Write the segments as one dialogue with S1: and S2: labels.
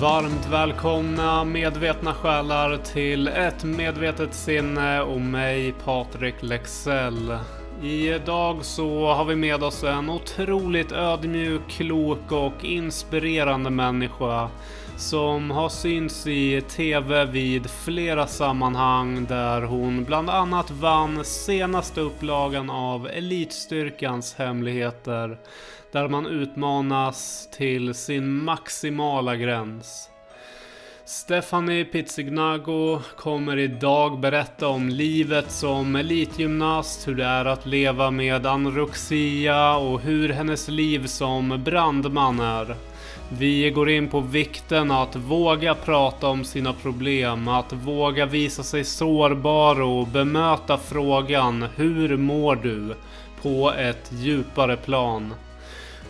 S1: Varmt välkomna medvetna själar till ett medvetet sinne och mig Patrik Lexell. Idag så har vi med oss en otroligt ödmjuk, klok och inspirerande människa som har synts i TV vid flera sammanhang där hon bland annat vann senaste upplagan av Elitstyrkans hemligheter där man utmanas till sin maximala gräns. Stephanie Pizzignago kommer idag berätta om livet som elitgymnast, hur det är att leva med anorexia och hur hennes liv som brandman är. Vi går in på vikten att våga prata om sina problem, att våga visa sig sårbar och bemöta frågan Hur mår du? på ett djupare plan.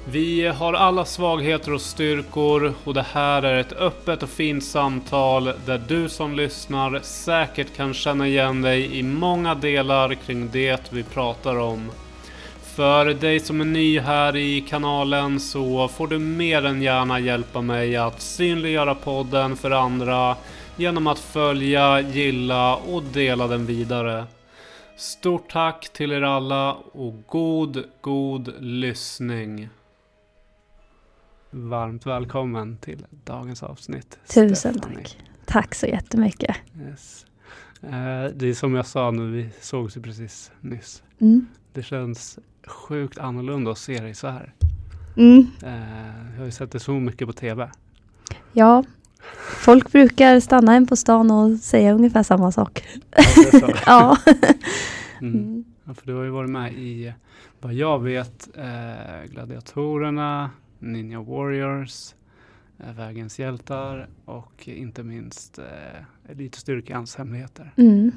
S1: Vi har alla svagheter och styrkor och det här är ett öppet och fint samtal där du som lyssnar säkert kan känna igen dig i många delar kring det vi pratar om. För dig som är ny här i kanalen så får du mer än gärna hjälpa mig att synliggöra podden för andra genom att följa, gilla och dela den vidare. Stort tack till er alla och god, god lyssning. Varmt välkommen till dagens avsnitt.
S2: Tusen Stephanie. tack. Tack så jättemycket. Yes.
S1: Eh, det är som jag sa nu, vi sågs ju precis nyss. Mm. Det känns sjukt annorlunda att se dig så här. Mm. Eh, jag har ju sett dig så mycket på TV.
S2: Ja, folk brukar stanna en på stan och säga ungefär samma sak.
S1: Ja. ja. Mm. mm. ja. för du har ju varit med i, vad jag vet, eh, Gladiatorerna, Ninja Warriors, eh, Vägens hjältar och inte minst eh, Elitstyrkans hemligheter. Mm.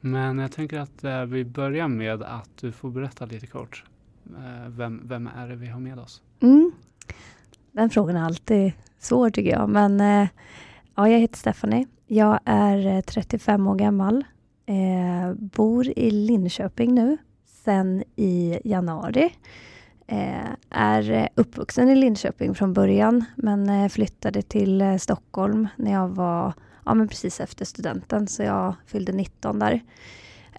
S1: Men jag tänker att eh, vi börjar med att du får berätta lite kort. Eh, vem, vem är det vi har med oss? Mm.
S2: Den frågan är alltid svår tycker jag. Men eh, ja, jag heter Stephanie. Jag är eh, 35 år gammal. Eh, bor i Linköping nu sen i januari. Eh, är eh, uppvuxen i Linköping från början men eh, flyttade till eh, Stockholm när jag var ja, men precis efter studenten, så jag fyllde 19 där.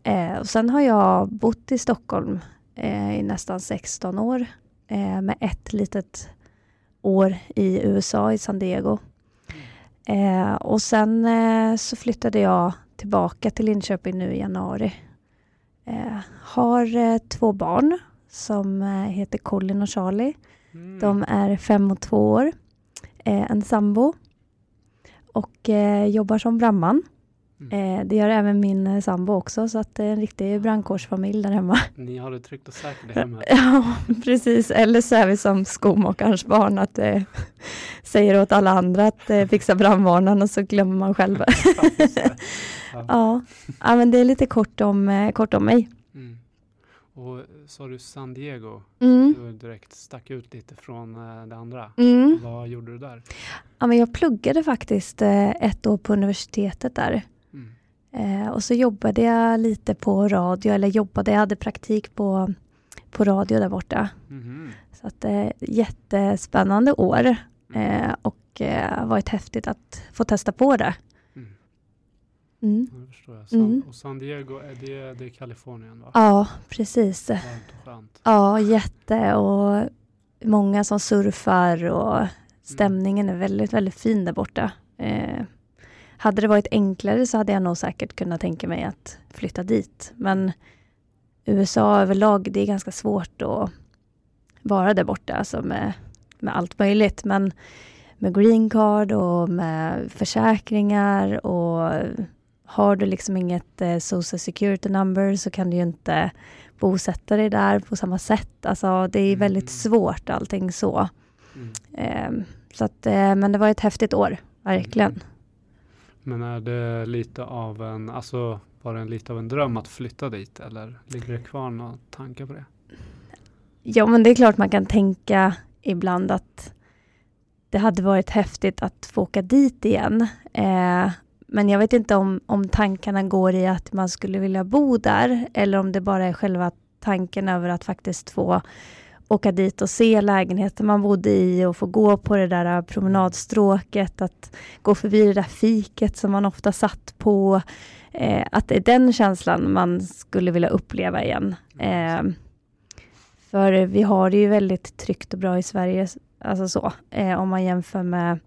S2: Eh, och sen har jag bott i Stockholm eh, i nästan 16 år eh, med ett litet år i USA, i San Diego. Eh, och sen eh, så flyttade jag tillbaka till Linköping nu i januari. Eh, har två barn som heter Colin och Charlie. Mm. De är fem och två år. en sambo och eh, jobbar som brandman. Mm. Eh, det gör även min eh, sambo också, så att det är en riktig brandkårsfamilj där hemma.
S1: Ni har det tryggt och säkert hemma?
S2: ja, precis. Eller så är vi som skomakarens barn, att eh, säger åt alla andra att eh, fixa brandvarnaren och så glömmer man själv. ja. ja. ja, men det är lite kort om, eh, kort om mig.
S1: Och sa du San Diego? Mm. Du direkt stack ut lite från uh, det andra. Mm. Vad gjorde du där?
S2: Ja, men jag pluggade faktiskt uh, ett år på universitetet där. Mm. Och så jobbade jag lite på radio, eller jobbade, jag hade praktik på, på radio där borta. Mm. Så att jättespännande år. Mm. och varit häftigt att få testa på det.
S1: Mm. Ja, förstår jag. San, mm. Och San Diego, är det, det är Kalifornien va?
S2: Ja, precis. Ja, jätte och många som surfar och stämningen är väldigt, väldigt fin där borta. Eh, hade det varit enklare så hade jag nog säkert kunnat tänka mig att flytta dit. Men USA överlag, det är ganska svårt att vara där borta, alltså med, med allt möjligt. Men med green card och med försäkringar och har du liksom inget eh, social security number så kan du ju inte bosätta dig där på samma sätt. Alltså det är väldigt mm. svårt allting så. Mm. Eh, så att, eh, men det var ett häftigt år, verkligen. Mm.
S1: Men är det lite av en, alltså var det lite av en dröm att flytta dit eller ligger det kvar några tankar på det?
S2: Ja, men det är klart man kan tänka ibland att det hade varit häftigt att få åka dit igen. Eh, men jag vet inte om, om tankarna går i att man skulle vilja bo där eller om det bara är själva tanken över att faktiskt få åka dit och se lägenheten man bodde i och få gå på det där promenadstråket, att gå förbi det där fiket som man ofta satt på. Eh, att det är den känslan man skulle vilja uppleva igen. Eh, för vi har det ju väldigt tryggt och bra i Sverige, alltså så, eh, om man jämför med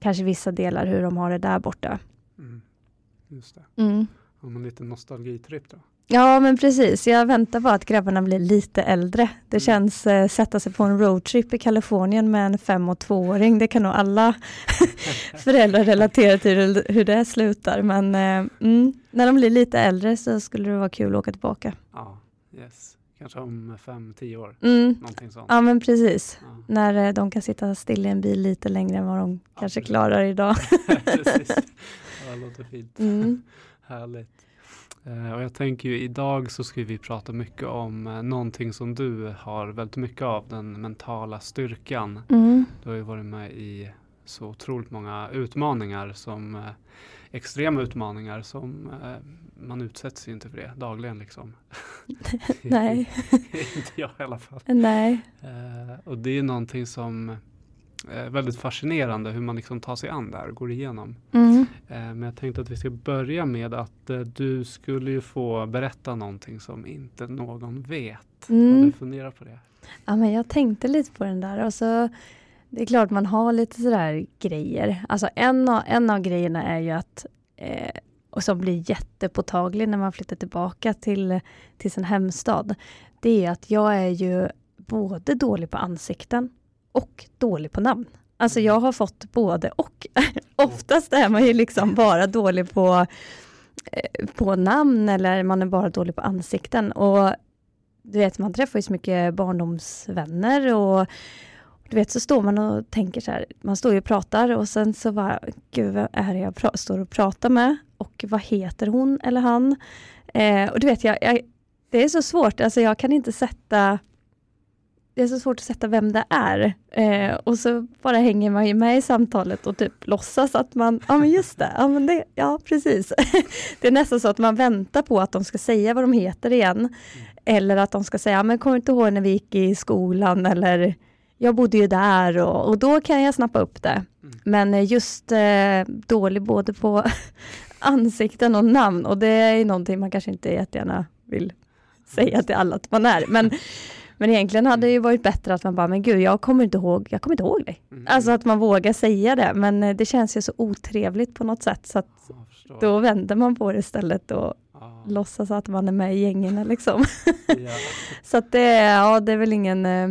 S2: kanske vissa delar hur de har det där borta.
S1: Mm. Just det. Mm. Har man lite nostalgitripp då?
S2: Ja, men precis. Jag väntar bara att grabbarna blir lite äldre. Det mm. känns eh, sätta sig på en roadtrip i Kalifornien med en fem och tvååring. Det kan nog alla föräldrar relatera till hur det slutar. Men eh, mm, när de blir lite äldre så skulle det vara kul att åka tillbaka.
S1: Ja, yes. Kanske om fem, tio år.
S2: Mm. Någonting sånt. Ja, men precis. Ja. När eh, de kan sitta still i en bil lite längre än vad de ja, kanske precis. klarar idag.
S1: det låter fint. Mm. Härligt. Eh, och jag tänker ju idag så ska vi prata mycket om eh, någonting som du har väldigt mycket av, den mentala styrkan. Mm. Du har ju varit med i så otroligt många utmaningar som eh, extrema utmaningar som man utsätts ju inte för det dagligen liksom.
S2: Nej.
S1: inte jag i alla fall.
S2: Nej.
S1: Och det är någonting som väldigt fascinerande hur man liksom tar sig an där och går igenom. Mm. Eh, men jag tänkte att vi ska börja med att eh, du skulle ju få berätta någonting som inte någon vet. Mm. Har du funderat på det?
S2: Ja, men jag tänkte lite på den där och så det är klart man har lite sådär grejer. Alltså en av, en av grejerna är ju att eh, och som blir jättepåtaglig när man flyttar tillbaka till, till sin hemstad. Det är att jag är ju både dålig på ansikten och dålig på namn. Alltså jag har fått både och. Oftast är man ju liksom bara dålig på, eh, på namn eller man är bara dålig på ansikten. Och du vet, man träffar ju så mycket barndomsvänner och du vet, så står man och tänker så här, man står ju och pratar och sen så bara, gud, vem är det jag står och pratar med? Och vad heter hon eller han? Eh, och du vet, jag, jag, det är så svårt, alltså jag kan inte sätta det är så svårt att sätta vem det är. Eh, och så bara hänger man ju med i samtalet och typ låtsas att man, ja men just det, ja, men det, ja precis. det är nästan så att man väntar på att de ska säga vad de heter igen. Mm. Eller att de ska säga, men kommer inte ihåg när vi gick i skolan eller jag bodde ju där och, och då kan jag snappa upp det. Mm. Men eh, just eh, dålig både på ansikten och namn och det är någonting man kanske inte jättegärna vill säga till alla att man är. Men, men egentligen hade det ju varit bättre att man bara, men gud, jag kommer inte ihåg, jag kommer inte ihåg dig. Mm. Alltså att man vågar säga det, men eh, det känns ju så otrevligt på något sätt. Så att då vänder man på det istället och ah. låtsas att man är med i gängen liksom. Ja. så att det, ja, det är väl ingen eh,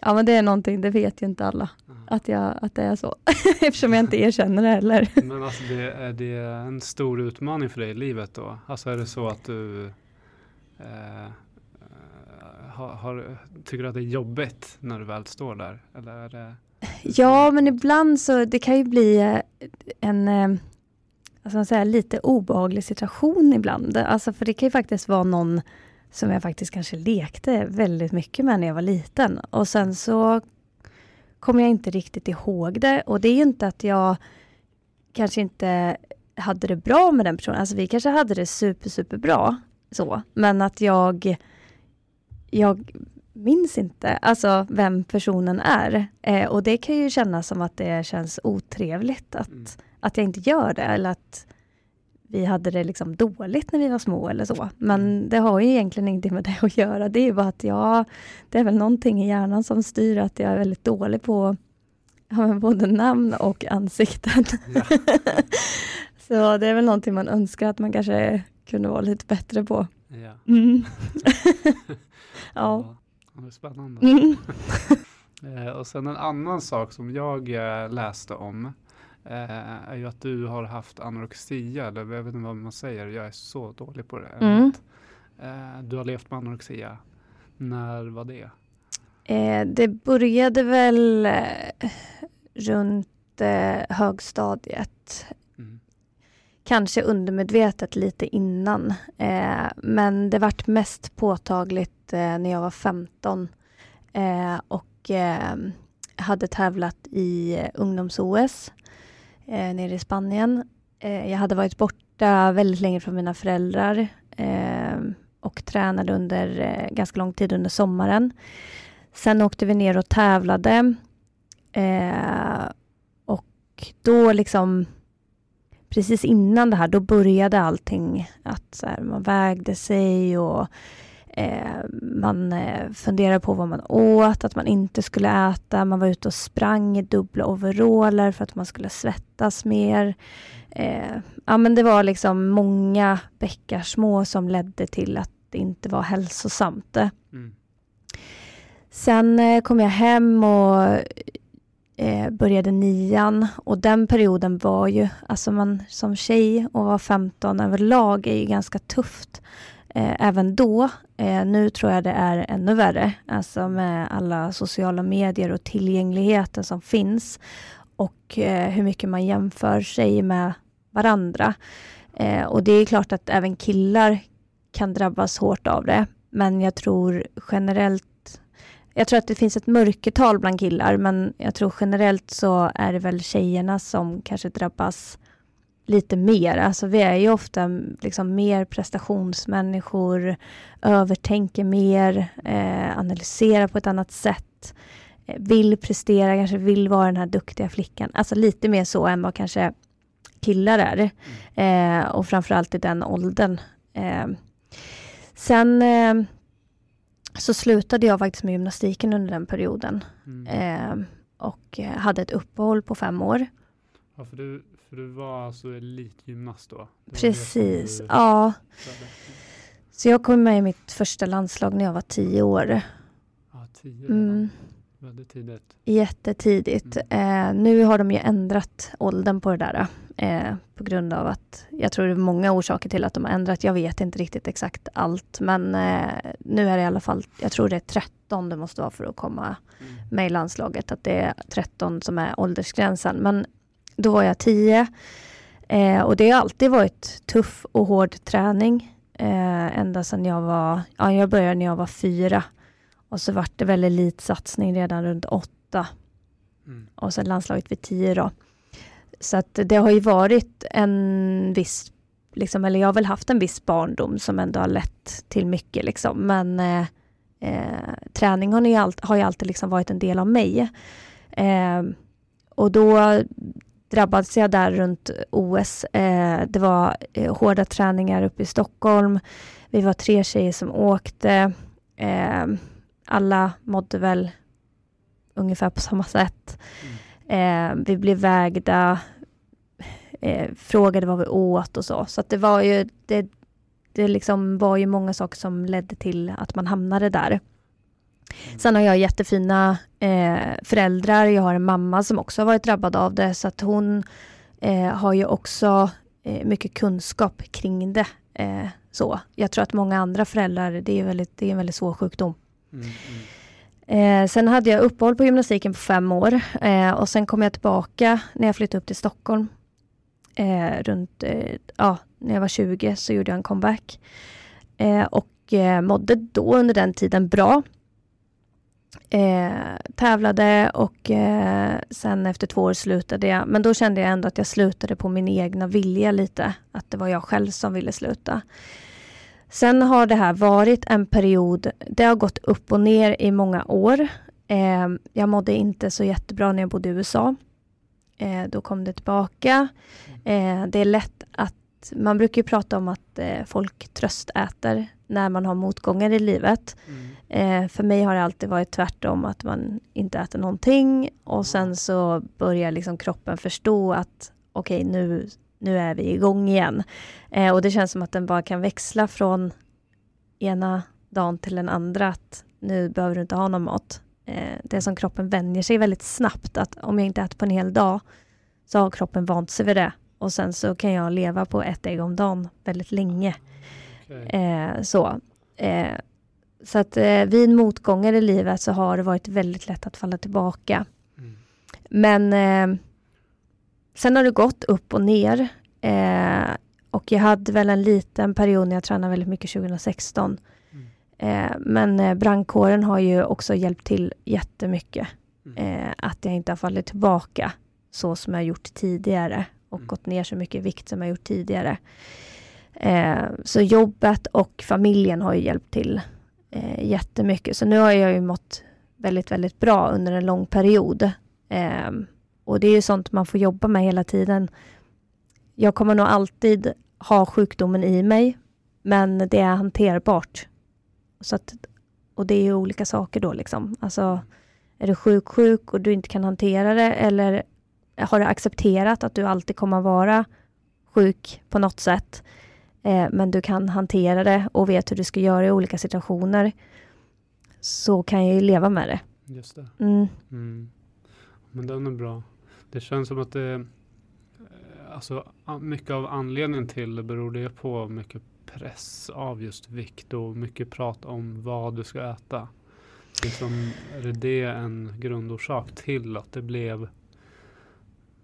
S2: Ja men det är någonting, det vet ju inte alla. Mm. Att, jag, att det är så. Eftersom jag inte erkänner det heller.
S1: Men alltså det, är det en stor utmaning för dig i livet då? Alltså är det så att du eh, har, har, tycker att det är jobbigt när du väl står där? Eller är det...
S2: Ja men ibland så det kan ju bli eh, en alltså säga, lite obehaglig situation ibland. Alltså för det kan ju faktiskt vara någon som jag faktiskt kanske lekte väldigt mycket med när jag var liten. Och sen så kommer jag inte riktigt ihåg det. Och det är inte att jag kanske inte hade det bra med den personen. Alltså vi kanske hade det super, super bra. Så. Men att jag, jag minns inte alltså vem personen är. Eh, och det kan ju kännas som att det känns otrevligt att, mm. att jag inte gör det. Eller att vi hade det liksom dåligt när vi var små eller så. Men mm. det har ju egentligen ingenting med det att göra. Det är ju bara att jag, det är väl någonting i hjärnan som styr att jag är väldigt dålig på ja, både namn och ansikten. Ja. så det är väl någonting man önskar att man kanske kunde vara lite bättre på.
S1: Ja.
S2: Mm.
S1: ja. ja. Det är spännande. Mm. Eh, och sen en annan sak som jag eh, läste om eh, är ju att du har haft anorexia, eller jag vet inte vad man säger, jag är så dålig på det. Mm. Eh, du har levt med anorexia. När var det?
S2: Det började väl runt högstadiet. Kanske undermedvetet lite innan. Eh, men det vart mest påtagligt eh, när jag var 15 eh, och eh, hade tävlat i ungdoms-OS eh, nere i Spanien. Eh, jag hade varit borta väldigt länge från mina föräldrar eh, och tränade under eh, ganska lång tid under sommaren. sen åkte vi ner och tävlade. Eh, och då liksom, precis innan det här, då började allting att här, man vägde sig och eh, man eh, funderade på vad man åt, att man inte skulle äta. Man var ute och sprang i dubbla overaller för att man skulle svettas mer. Eh, ja, men det var liksom många bäckar små som ledde till att det inte var hälsosamt. Mm. Sen eh, kom jag hem och eh, började nian och den perioden var ju, alltså man som tjej och var 15 överlag är ju ganska tufft eh, även då. Eh, nu tror jag det är ännu värre, alltså med alla sociala medier och tillgängligheten som finns och eh, hur mycket man jämför sig med varandra. Eh, och det är klart att även killar kan drabbas hårt av det, men jag tror generellt jag tror att det finns ett mörkertal bland killar, men jag tror generellt så är det väl tjejerna som kanske drabbas lite mer. Alltså vi är ju ofta liksom mer prestationsmänniskor, övertänker mer, eh, analyserar på ett annat sätt, eh, vill prestera, kanske vill vara den här duktiga flickan. Alltså lite mer så än vad kanske killar är. Mm. Eh, och framförallt i den åldern. Eh, sen eh, så slutade jag faktiskt med gymnastiken under den perioden. Mm. Eh, och hade ett uppehåll på fem år.
S1: Ja, för du, för du var alltså elitgymnast då?
S2: Precis, ja. Så jag kom med i mitt första landslag när jag var tio år.
S1: Ja, tio mm. Väldigt tidigt.
S2: Jättetidigt. Mm. Eh, nu har de ju ändrat åldern på det där. Eh, på grund av att, jag tror det är många orsaker till att de har ändrat. Jag vet inte riktigt exakt allt. Men eh, nu är det i alla fall, jag tror det är 13 det måste vara för att komma mm. med i landslaget. Att det är 13 som är åldersgränsen. Men då var jag 10. Eh, och det har alltid varit tuff och hård träning. Eh, ända sedan jag var, ja jag började när jag var fyra. Och så vart det väl elitsatsning redan runt åtta. Mm. Och sen landslaget vid tio då. Så att det har ju varit en viss, liksom, eller jag har väl haft en viss barndom som ändå har lett till mycket liksom. Men eh, eh, träning har, ju all, har ju alltid liksom varit en del av mig. Eh, och då drabbades jag där runt OS. Eh, det var eh, hårda träningar uppe i Stockholm. Vi var tre tjejer som åkte. Eh, alla mådde väl ungefär på samma sätt. Mm. vi blev vägda, frågade vad vi åt och så. Så det var ju, det, det liksom var ju många saker som ledde till att man hamnade där. Mm. Sen har jag jättefina eh, föräldrar. Jag har en mamma som också har varit drabbad av det, så att hon eh, har ju också eh, mycket kunskap kring det. Eh, så. Jag tror att många andra föräldrar, det är, väldigt, det är en väldigt svår sjukdom. Eh, sen hade jag uppehåll på gymnastiken på fem år eh, och sen kom jag tillbaka när jag flyttade upp till Stockholm. Eh, runt, eh, ja, när jag var 20 så gjorde jag en comeback. Eh, och mådde då under den tiden bra eh, tävlade och eh, sen efter två år slutade jag. Men då kände jag ändå att jag slutade på min egna vilja lite. Att det var jag själv som ville sluta. Sen har det här varit en period, det har gått upp och ner i många år. Eh, jag mådde inte så jättebra när jag bodde i USA. Eh, då kom det tillbaka. Eh, det är lätt att man brukar prata om att eh, folk tröstäter när man har motgångar i livet. Mm. Eh, för mig har det alltid varit tvärtom, att man inte äter någonting och sen så börjar liksom kroppen förstå att okej, okay, nu, nu är vi igång igen. Eh, och det känns som att den bara kan växla från ena dagen till den andra, att nu behöver du inte ha någon mat. Eh, det är som kroppen vänjer sig väldigt snabbt, att om jag inte äter på en hel dag, så har kroppen vant sig vid det. Och sen så kan jag leva på ett ägg om dagen väldigt länge. Okay. Eh, så. Eh, så att eh, vid motgångar i livet så har det varit väldigt lätt att falla tillbaka. Mm. Men eh, sen har det gått upp och ner. Eh, och jag hade väl en liten period när jag tränade väldigt mycket 2016. Mm. Eh, men eh, brandkåren har ju också hjälpt till jättemycket. Mm. att jag inte har fallit tillbaka så som jag gjort tidigare och mm. gått ner så mycket vikt som jag gjort tidigare. Eh, så jobbet och familjen har ju hjälpt till eh, jättemycket. Så nu har jag ju mått väldigt, väldigt bra under en lång period. Och det är ju sånt man får jobba med hela tiden. Jag kommer nog alltid ha sjukdomen i mig, men det är hanterbart. Så att, och det är ju olika saker då liksom. Alltså, är du sjuk, sjuk och du inte kan hantera det eller har du accepterat att du alltid kommer vara sjuk på något sätt, eh, men du kan hantera det och vet hur du ska göra i olika situationer, så kan jag ju leva med det.
S1: Just det.
S2: Mm.
S1: Mm. Men den är bra. Det känns som att det eh, Alltså mycket av anledningen till det beror det på mycket press av just vikt och mycket prat om vad du ska äta. Liksom, är det en grundorsak till att det blev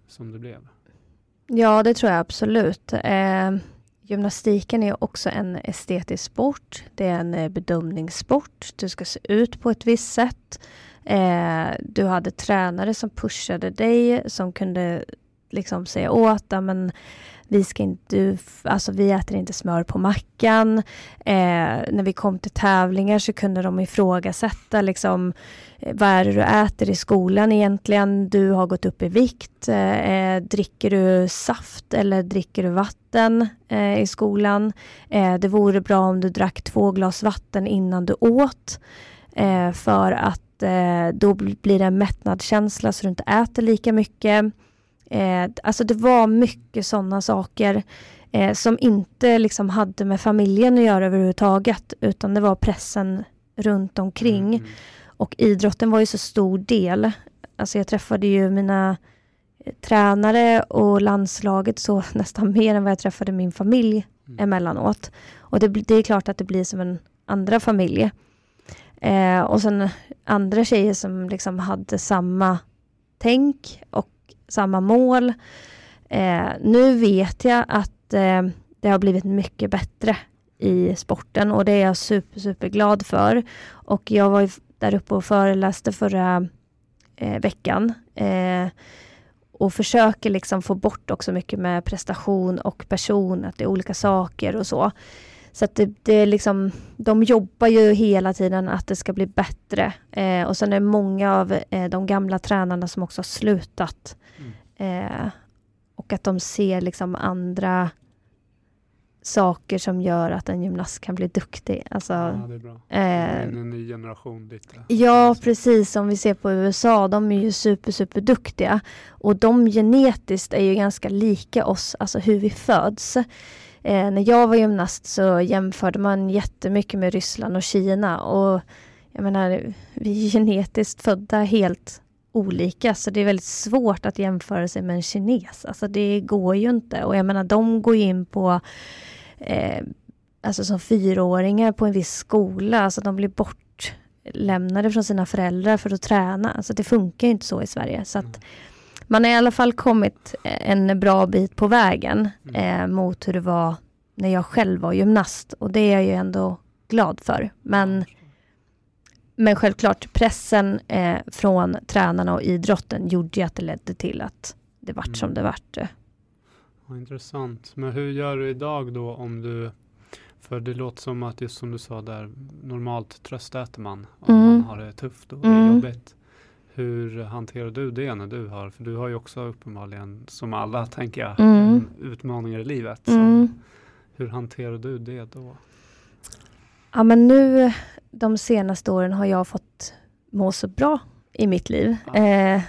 S1: som det blev?
S2: Ja, det tror jag absolut. Eh, gymnastiken är också en estetisk sport. Det är en eh, bedömningssport. Du ska se ut på ett visst sätt. Eh, du hade tränare som pushade dig, som kunde liksom säga åt, men vi, ska inte, alltså vi äter inte smör på mackan. Eh, när vi kom till tävlingar så kunde de ifrågasätta liksom, eh, vad är det du äter i skolan egentligen? Du har gått upp i vikt. Eh, eh, dricker du saft eller dricker du vatten eh, i skolan? Eh, det vore bra om du drack två glas vatten innan du åt. Eh, för att då blir det en mättnadskänsla så du inte äter lika mycket. Eh, alltså det var mycket sådana saker eh, som inte liksom hade med familjen att göra överhuvudtaget, utan det var pressen runt omkring. Mm. Och idrotten var ju så stor del. Alltså jag träffade ju mina eh, tränare och landslaget så nästan mer än vad jag träffade min familj mm. emellanåt. Och det, det är klart att det blir som en andra familj. Eh, och sen andra tjejer som liksom hade samma tänk och samma mål. Eh, nu vet jag att eh, det har blivit mycket bättre i sporten och det är jag super, super glad för. Och jag var där uppe och föreläste förra eh, veckan eh, och försöker liksom få bort också mycket med prestation och person, att det är olika saker och så. Så att det, det är liksom, de jobbar ju hela tiden att det ska bli bättre. Eh, och sen är det många av eh, de gamla tränarna som också har slutat. Mm. Eh, och att de ser liksom andra saker som gör att en gymnast kan bli duktig. Alltså,
S1: ja, det är bra. Eh, en ny generation dit.
S2: Ja, precis. Om vi ser på USA, de är ju super, super duktiga. Och de genetiskt är ju ganska lika oss, alltså hur vi föds. Eh, när jag var gymnast så jämförde man jättemycket med Ryssland och Kina och jag menar, vi är genetiskt födda helt olika, så det är väldigt svårt att jämföra sig med en kines. Alltså det går ju inte. Och jag menar, de går in på, eh, alltså som fyraåringar på en viss skola, alltså de blir bortlämnade från sina föräldrar för att träna. Alltså det funkar inte så i Sverige. Så att mm man har i alla fall kommit en bra bit på vägen mm. eh, mot hur det var när jag själv var gymnast. Och det är jag ju ändå glad för. Men men självklart, pressen eh, från tränarna och idrotten gjorde ju att det ledde till att det vart mm. som det vart.
S1: Ja, intressant. Men hur gör du idag då om du för det låter som att just som du sa där, normalt tröstäter man om mm. man har det tufft och mm. jobbigt. Hur hanterar du det när du har, för du har ju också uppenbarligen, som alla tänker jag, mm. utmaningar i livet. Mm. hur hanterar du det då?
S2: Ja men nu de senaste åren har jag fått må så bra i mitt liv ja. eh,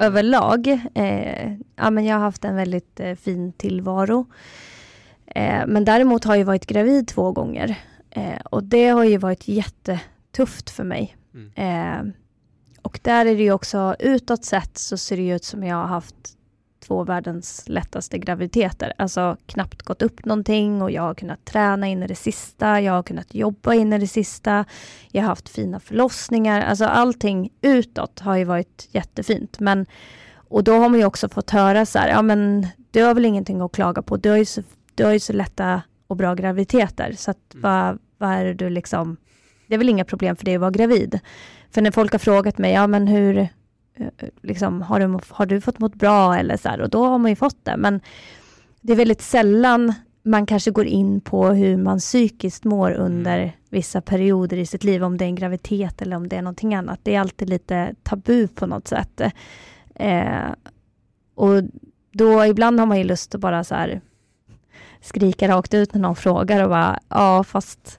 S2: överlag. Eh, ja, men jag har haft en väldigt eh, fin tillvaro. Eh, men däremot har jag varit gravid två gånger eh, och det har ju varit jättetufft för mig. Mm. Och där är det ju också utåt sett så ser det ut som jag har haft två världens lättaste graviditeter. Alltså knappt gått upp någonting och jag har kunnat träna in i det sista, jag har kunnat jobba in i det sista, jag har haft fina förlossningar. Alltså allting utåt har ju varit jättefint. Men, och då har man ju också fått höra så här, ja men du har väl ingenting att klaga på, du har ju så, du har ju så lätta och bra graviditeter, så att mm. vad, vad är det du liksom, det är väl inga problem för dig att vara gravid. För när folk har frågat mig, ja men hur, Eh, liksom, har, du, har du fått mått bra eller så här, och då har man ju fått det. Men det är väldigt sällan man kanske går in på hur man psykiskt mår mm. under vissa perioder i sitt liv, om det är en graviditet eller om det är någonting annat. Det är alltid lite tabu på något sätt. Eh, och då ibland har man ju lust att bara så här skrika rakt ut när någon frågar och bara, ja fast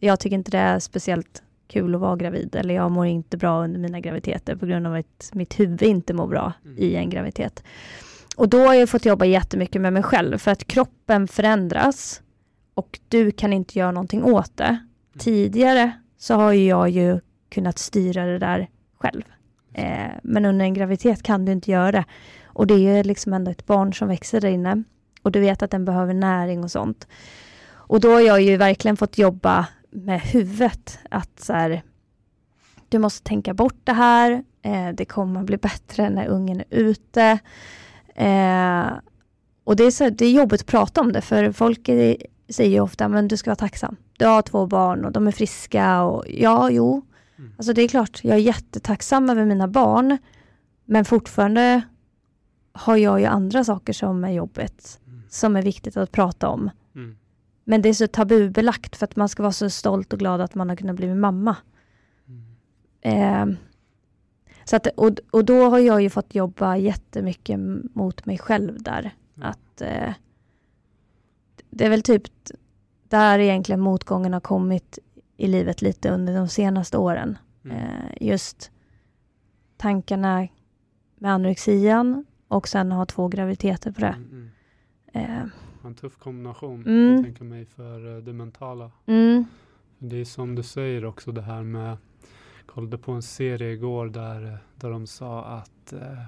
S2: jag tycker inte det är speciellt kul att vara gravid eller jag mår inte bra under mina graviditeter på grund av att mitt huvud inte mår bra mm. i en graviditet. Och då har jag fått jobba jättemycket med mig själv för att kroppen förändras och du kan inte göra någonting åt det. Mm. Tidigare så har jag ju kunnat styra det där själv. Eh, men under en graviditet kan du inte göra det. Och det är ju liksom ändå ett barn som växer där inne. Och du vet att den behöver näring och sånt. Och då har jag ju verkligen fått jobba med huvudet. Att så här, du måste tänka bort det här. Eh, det kommer bli bättre när ungen är ute. Eh, och det är, så, det är jobbigt att prata om det, för folk är, säger ju ofta, men du ska vara tacksam. Du har två barn och de är friska och ja, jo. Mm. Alltså det är klart, jag är jättetacksam över mina barn, men fortfarande har jag ju andra saker som är jobbigt, mm. som är viktigt att prata om. Mm. Men det är så tabubelagt för att man ska vara så stolt och glad att man har kunnat bli mamma. Mm. Eh, så att, och, och då har jag ju fått jobba jättemycket mot mig själv där. Mm. Att eh, Det är väl typ där egentligen motgången har kommit i livet lite under de senaste åren. Mm. Eh, just tankarna med anorexian och sen ha två graviditeter på det. Mm,
S1: mm. Eh, en tuff kombination, mm. jag tänker mig, för eh, det mentala. Mm. Det är som du säger också det här med kollade på en serie igår där, där de sa att eh,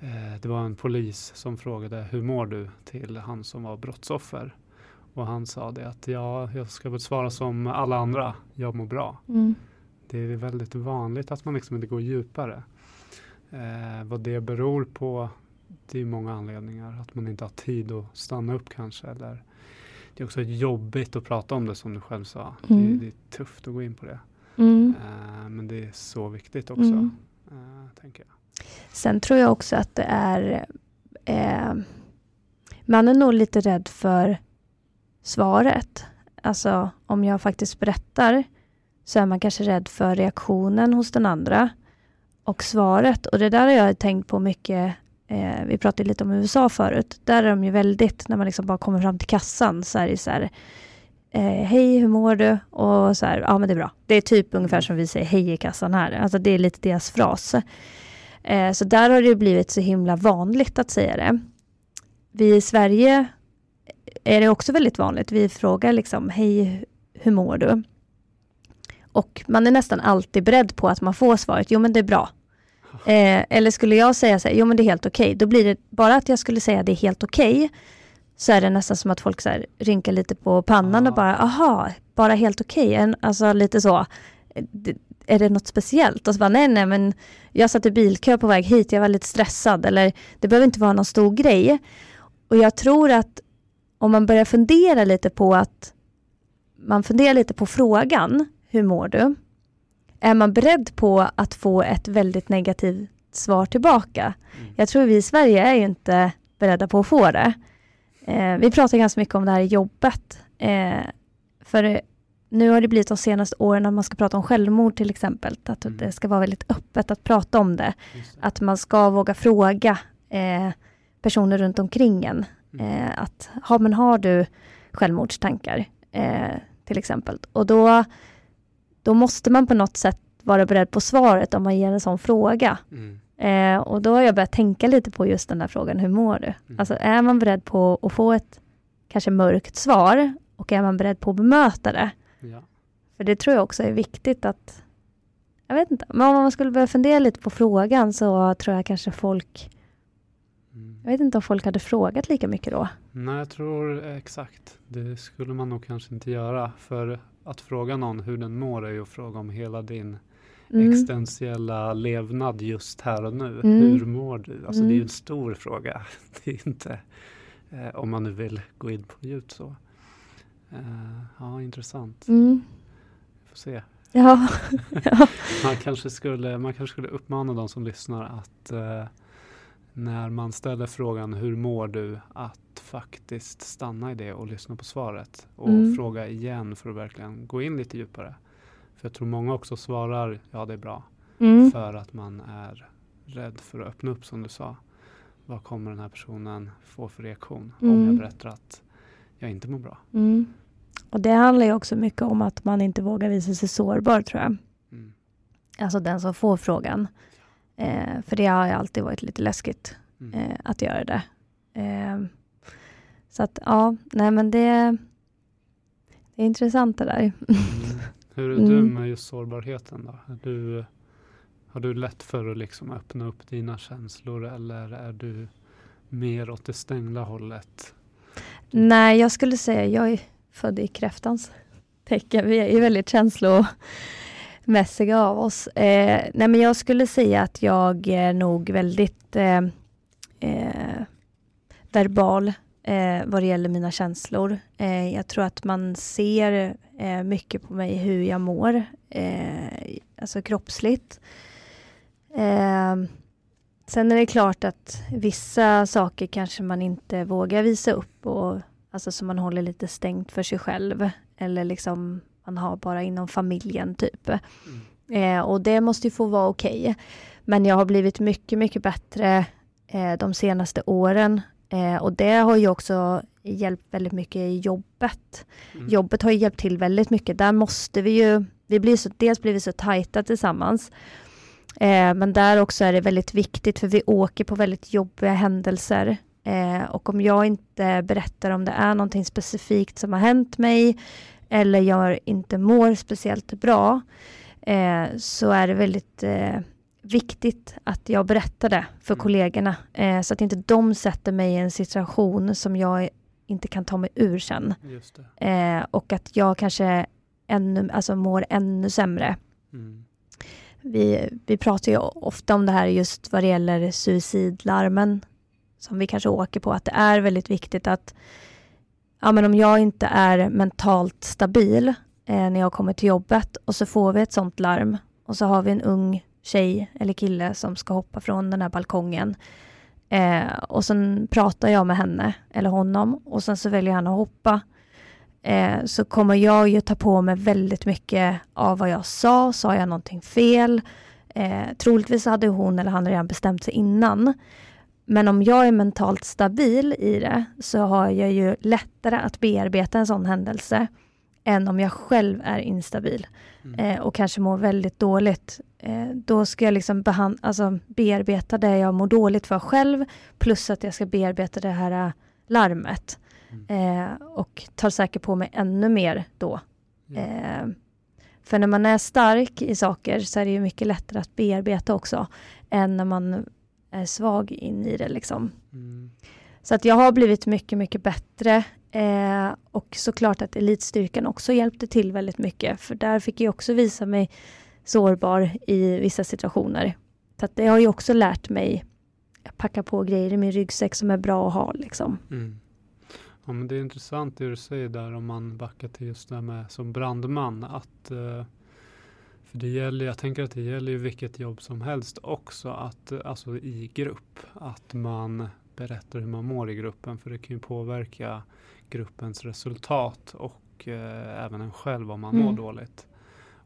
S1: eh, det var en polis som frågade hur mår du till han som var brottsoffer. Och han sa det att ja, jag ska väl svara som alla andra, jag mår bra. Mm. Det är väldigt vanligt att man liksom inte går djupare. Eh, vad det beror på, det är många anledningar. Att man inte har tid att stanna upp kanske. Eller det är också jobbigt att prata om det som du själv sa. Mm. Det, det, är tufft att gå in på det. Mm. Uh, men det är så viktigt också, mm. uh, tänker jag.
S2: Sen tror jag också att det är... Eh, man är nog lite rädd för svaret. Alltså om jag faktiskt berättar så är man kanske rädd för reaktionen hos den andra och svaret. Och det där har jag tänkt på mycket. Eh, vi pratade lite om USA förut. Där är de ju väldigt, när man liksom bara kommer fram till kassan, så är det så här, eh, hej, hur mår du? Och så här, ja men det är bra. Det är typ ungefär som vi säger hej i kassan här. Alltså det är lite deras fras. Eh, så där har det blivit så himla vanligt att säga det. Vi i Sverige är det också väldigt vanligt. Vi frågar liksom, hej, hur mår du? Och man är nästan alltid beredd på att man får svaret, jo men det är bra. Eh, eller skulle jag säga så här, jo men det är helt okej. Okay. Då blir det, bara att jag skulle säga det är helt okej, okay, så är det nästan som att folk så här, rynkar lite på pannan och bara, aha, bara helt okej. Okay. Alltså lite så, är det något speciellt? Och så bara, nej, nej, men jag satt i bilkö på väg hit, jag var lite stressad. Eller det behöver inte vara någon stor grej. Och jag tror att om man börjar fundera lite på att man funderar lite på frågan, hur mår du? Är man beredd på att få ett väldigt negativt svar tillbaka? Mm. Jag tror vi i Sverige är ju inte beredda på att få det. Eh, vi pratar ganska mycket om det här i jobbet. Eh, för nu har det blivit de senaste åren att man ska prata om självmord till exempel. Att mm. det ska vara väldigt öppet att prata om det. det. Att man ska våga fråga eh, personer runt omkring en. Mm. Eh, att, ha, men har du självmordstankar? Eh, till exempel. Och då, då måste man på något sätt vara beredd på svaret om man ger en sån fråga. Mm. Eh, och då har jag börjat tänka lite på just den här frågan, hur mår du? Mm. Alltså är man beredd på att få ett kanske mörkt svar och är man beredd på att bemöta det? Ja. För det tror jag också är viktigt att, jag vet inte, men om man skulle börja fundera lite på frågan så tror jag kanske folk, mm. jag vet inte om folk hade frågat lika mycket då.
S1: Nej, jag tror exakt. Det skulle man nog kanske inte göra. För att fråga någon hur den mår är ju att fråga om hela din mm. existentiella levnad just här och nu. Mm. Hur mår du? Alltså mm. det är ju en stor fråga. Det är inte, eh, om man nu vill gå in på djupt så. Uh, ja, intressant. Mm. Får se.
S2: Ja.
S1: man, kanske skulle, man kanske skulle uppmana de som lyssnar att uh, när man ställer frågan hur mår du? Att faktiskt stanna i det och lyssna på svaret och
S2: Mm.
S1: fråga igen för att verkligen gå in lite djupare. För jag tror många också svarar ja det är bra
S2: Mm.
S1: för att man är rädd för att öppna upp som du sa. Vad kommer den här personen få för reaktion om
S2: Mm.
S1: jag berättar att jag inte mår bra?
S2: Mm. Och det handlar ju också mycket om att man inte vågar visa sig sårbar tror jag.
S1: Mm.
S2: Alltså den som får frågan. Eh, för det har ju alltid varit lite läskigt
S1: Mm.
S2: eh, att göra det. Eh, så att ja, nej men det, det är intressant det där.
S1: Mm. Hur är du
S2: Mm.
S1: med just sårbarheten då? Är du, har du lätt för att liksom öppna upp dina känslor eller är du mer åt det stängda hållet?
S2: Nej, jag skulle säga jag är född i kräftans tecken. Vi är väldigt känslomässiga av oss. Eh, nej, men jag skulle säga att jag är nog väldigt eh, eh, verbal eh, vad det gäller mina känslor. Eh, jag tror att man ser eh, mycket på mig hur jag mår, eh, alltså kroppsligt. Eh, sen är det klart att vissa saker kanske man inte vågar visa upp och alltså som man håller lite stängt för sig själv eller liksom man har bara inom familjen typ.
S1: Mm.
S2: Eh, och det måste ju få vara okej. Men jag har blivit mycket, mycket bättre de senaste åren. Eh, och det har ju också hjälpt väldigt mycket i jobbet.
S1: Mm.
S2: Jobbet har hjälpt till väldigt mycket. Där måste vi ju, vi blir så, dels blir vi så tajta tillsammans. Eh, men där också är det väldigt viktigt för vi åker på väldigt jobbiga händelser. Eh, och om jag inte berättar om det är någonting specifikt som har hänt mig eller jag inte mår speciellt bra eh, så är det väldigt eh, viktigt att jag berättar det för
S1: Mm.
S2: kollegorna eh, så att inte de sätter mig i en situation som jag inte kan ta mig ur sen. Eh, och att jag kanske ännu, alltså mår ännu sämre.
S1: Mm.
S2: Vi, vi pratar ju ofta om det här just vad det gäller suicidlarmen som vi kanske åker på, att det är väldigt viktigt att ja, men om jag inte är mentalt stabil eh, när jag kommer till jobbet och så får vi ett sånt larm och så har vi en ung tjej eller kille som ska hoppa från den här balkongen eh, och sen pratar jag med henne eller honom och sen så väljer han att hoppa eh, så kommer jag ju ta på mig väldigt mycket av vad jag sa. Sa jag någonting fel? Eh, troligtvis hade hon eller han redan bestämt sig innan. Men om jag är mentalt stabil i det så har jag ju lättare att bearbeta en sån händelse än om jag själv är instabil
S1: Mm.
S2: eh, och kanske mår väldigt dåligt. Eh, då ska jag liksom behand- alltså bearbeta det jag mår dåligt för själv plus att jag ska bearbeta det här eh, larmet.
S1: Mm.
S2: Eh, och tar säkert på mig ännu mer då. Eh, för när man är stark i saker så är det ju mycket lättare att bearbeta också än när man är svag in i det liksom.
S1: Mm.
S2: Så att jag har blivit mycket, mycket bättre. Eh, och såklart att elitstyrkan också hjälpte till väldigt mycket. För där fick jag också visa mig sårbar i vissa situationer. Så att det har ju också lärt mig att packa på grejer i min ryggsäck som är bra att ha. Liksom.
S1: Mm. Ja, men det är intressant det du säger där om man backar till just det här med som brandman. Att, eh, för det gäller, jag tänker att det gäller ju vilket jobb som helst också, att, alltså i grupp. Att man berättar hur man mår i gruppen för det kan ju påverka gruppens resultat och eh, även en själv om man mår
S2: Mm.
S1: dåligt.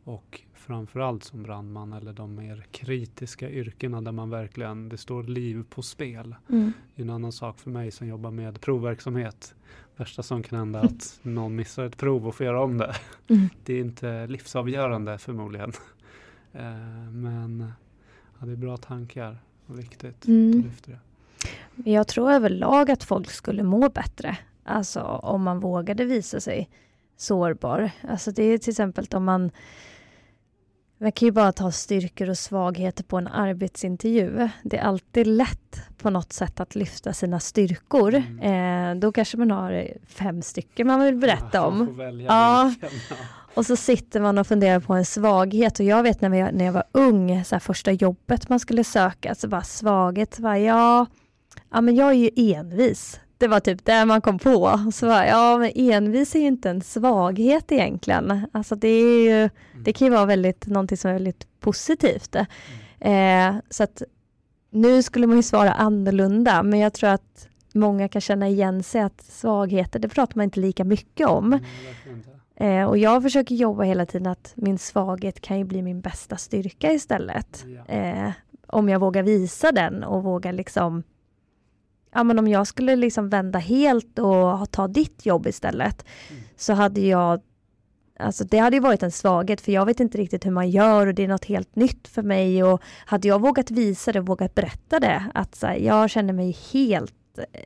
S1: Och framförallt som brandman eller de mer kritiska yrkena där man verkligen, det står liv på spel.
S2: Mm.
S1: Det är en annan sak för mig som jobbar med provverksamhet. Värsta som kan hända är att någon missar ett prov och får göra om det.
S2: Mm.
S1: Det är inte livsavgörande förmodligen. Eh, Men ja, det är bra tankar och viktigt
S2: Mm.
S1: att du lyfter det.
S2: Men Jag tror överlag att folk skulle må bättre. Alltså om man vågade visa sig sårbar. Alltså det är till exempel om man man kan ju bara ta styrkor och svagheter på en arbetsintervju. Det är alltid lätt på något sätt att lyfta sina styrkor.
S1: Mm.
S2: Eh, då kanske man har fem stycken man vill berätta
S1: Ja,
S2: om. Ja. Och så sitter man och funderar på en svaghet. Och jag vet när, vi, när jag var ung, så första jobbet man skulle söka, så bara svaghet, så bara, ja, ja men jag är ju envis. Det var typ det man kom på. Så bara, ja men envis är ju inte en svaghet egentligen. Alltså det är ju, det kan ju vara väldigt, någonting som är väldigt positivt. Eh, så att nu skulle man ju svara annorlunda, men jag tror att många kan känna igen sig att svagheter, det pratar man inte lika mycket om. Eh, och jag försöker jobba hela tiden att min svaghet kan ju bli min bästa styrka istället. Eh, om jag vågar visa den och vågar liksom Ja men om jag skulle liksom vända helt och ta ditt jobb istället
S1: Mm.
S2: så hade jag Alltså det hade ju varit en svaghet för jag vet inte riktigt hur man gör och det är något helt nytt för mig och hade jag vågat visa det och vågat berätta det att här, jag känner mig helt eh,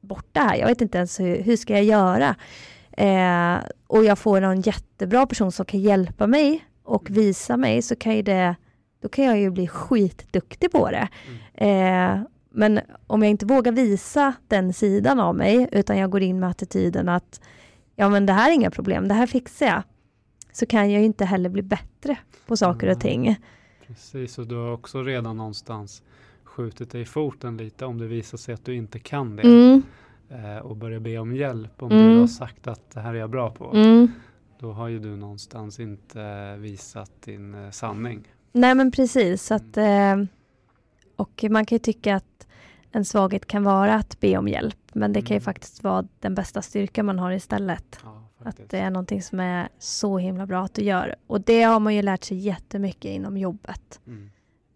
S2: borta här. Jag vet inte ens hur, hur ska jag göra? Eh, och jag får någon jättebra person som kan hjälpa mig och visa mig så kan ju det, då kan jag ju bli skitduktig på det. Eh, men om jag inte vågar visa den sidan av mig utan jag går in med attityden att ja men det här är inga problem, det här fixar jag. Så kan jag ju inte heller bli bättre på saker och
S1: Nej.
S2: ting.
S1: Precis, och du har också redan någonstans skjutit dig i foten lite om det visar sig att du inte kan det
S2: Mm,
S1: eh, och börjar be om hjälp om
S2: Mm.
S1: du har sagt att det här är jag bra på.
S2: mm.
S1: Då har ju du någonstans inte visat din eh, sanning.
S2: Nej men precis. Att, eh, och man kan ju tycka att en svaghet kan vara att be om hjälp. Men det kan ju
S1: Mm.
S2: faktiskt vara den bästa styrka man har istället.
S1: Ja,
S2: Att det är någonting som är så himla bra att du gör. Och det har man ju lärt sig jättemycket inom jobbet.
S1: Mm.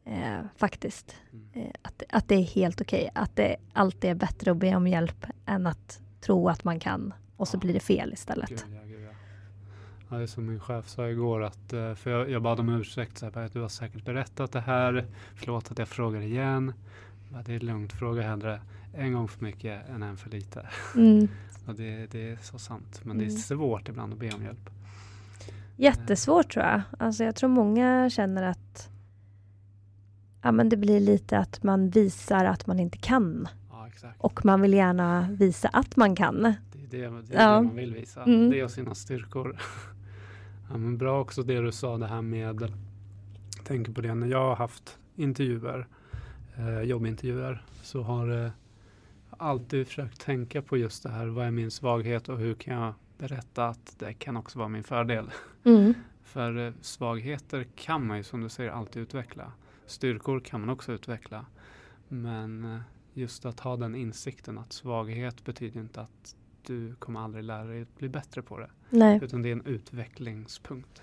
S2: Eh, faktiskt.
S1: Mm.
S2: Eh, att, att det är helt okej. Att det alltid är bättre att be om hjälp än att tro att man kan. Och så
S1: Ja.
S2: blir det fel istället.
S1: Gud, ja, ja. Det är som min chef sa igår att, eh, för jag, jag bad om ursäkt, så här, du har säkert berättat det här, förlåt att jag frågar igen. Det är lugnt, fråga hellre en gång för mycket än en för lite.
S2: Mm.
S1: Och det, det är så sant, men det är
S2: Mm.
S1: svårt ibland att be om hjälp.
S2: Jättesvårt tror jag. Alltså jag tror många känner att ja, men det blir lite att man visar att man inte kan.
S1: Ja.
S2: Och man vill gärna visa att man kan.
S1: Det är det, det, är
S2: Ja.
S1: det man vill visa,
S2: Mm.
S1: det och sina styrkor. ja, men bra också det du sa, det här med, jag tänker på det när jag har haft intervjuer, eh, jobbintervjuer, så har det alltid försökt tänka på just det här, vad är min svaghet och hur kan jag berätta att det kan också vara min fördel.
S2: Mm.
S1: För eh, svagheter kan man ju som du säger alltid utveckla. Styrkor kan man också utveckla. Men eh, just att ha den insikten att svaghet betyder inte att du kommer aldrig lära dig att bli bättre på det.
S2: Nej,
S1: Utan det är en utvecklingspunkt.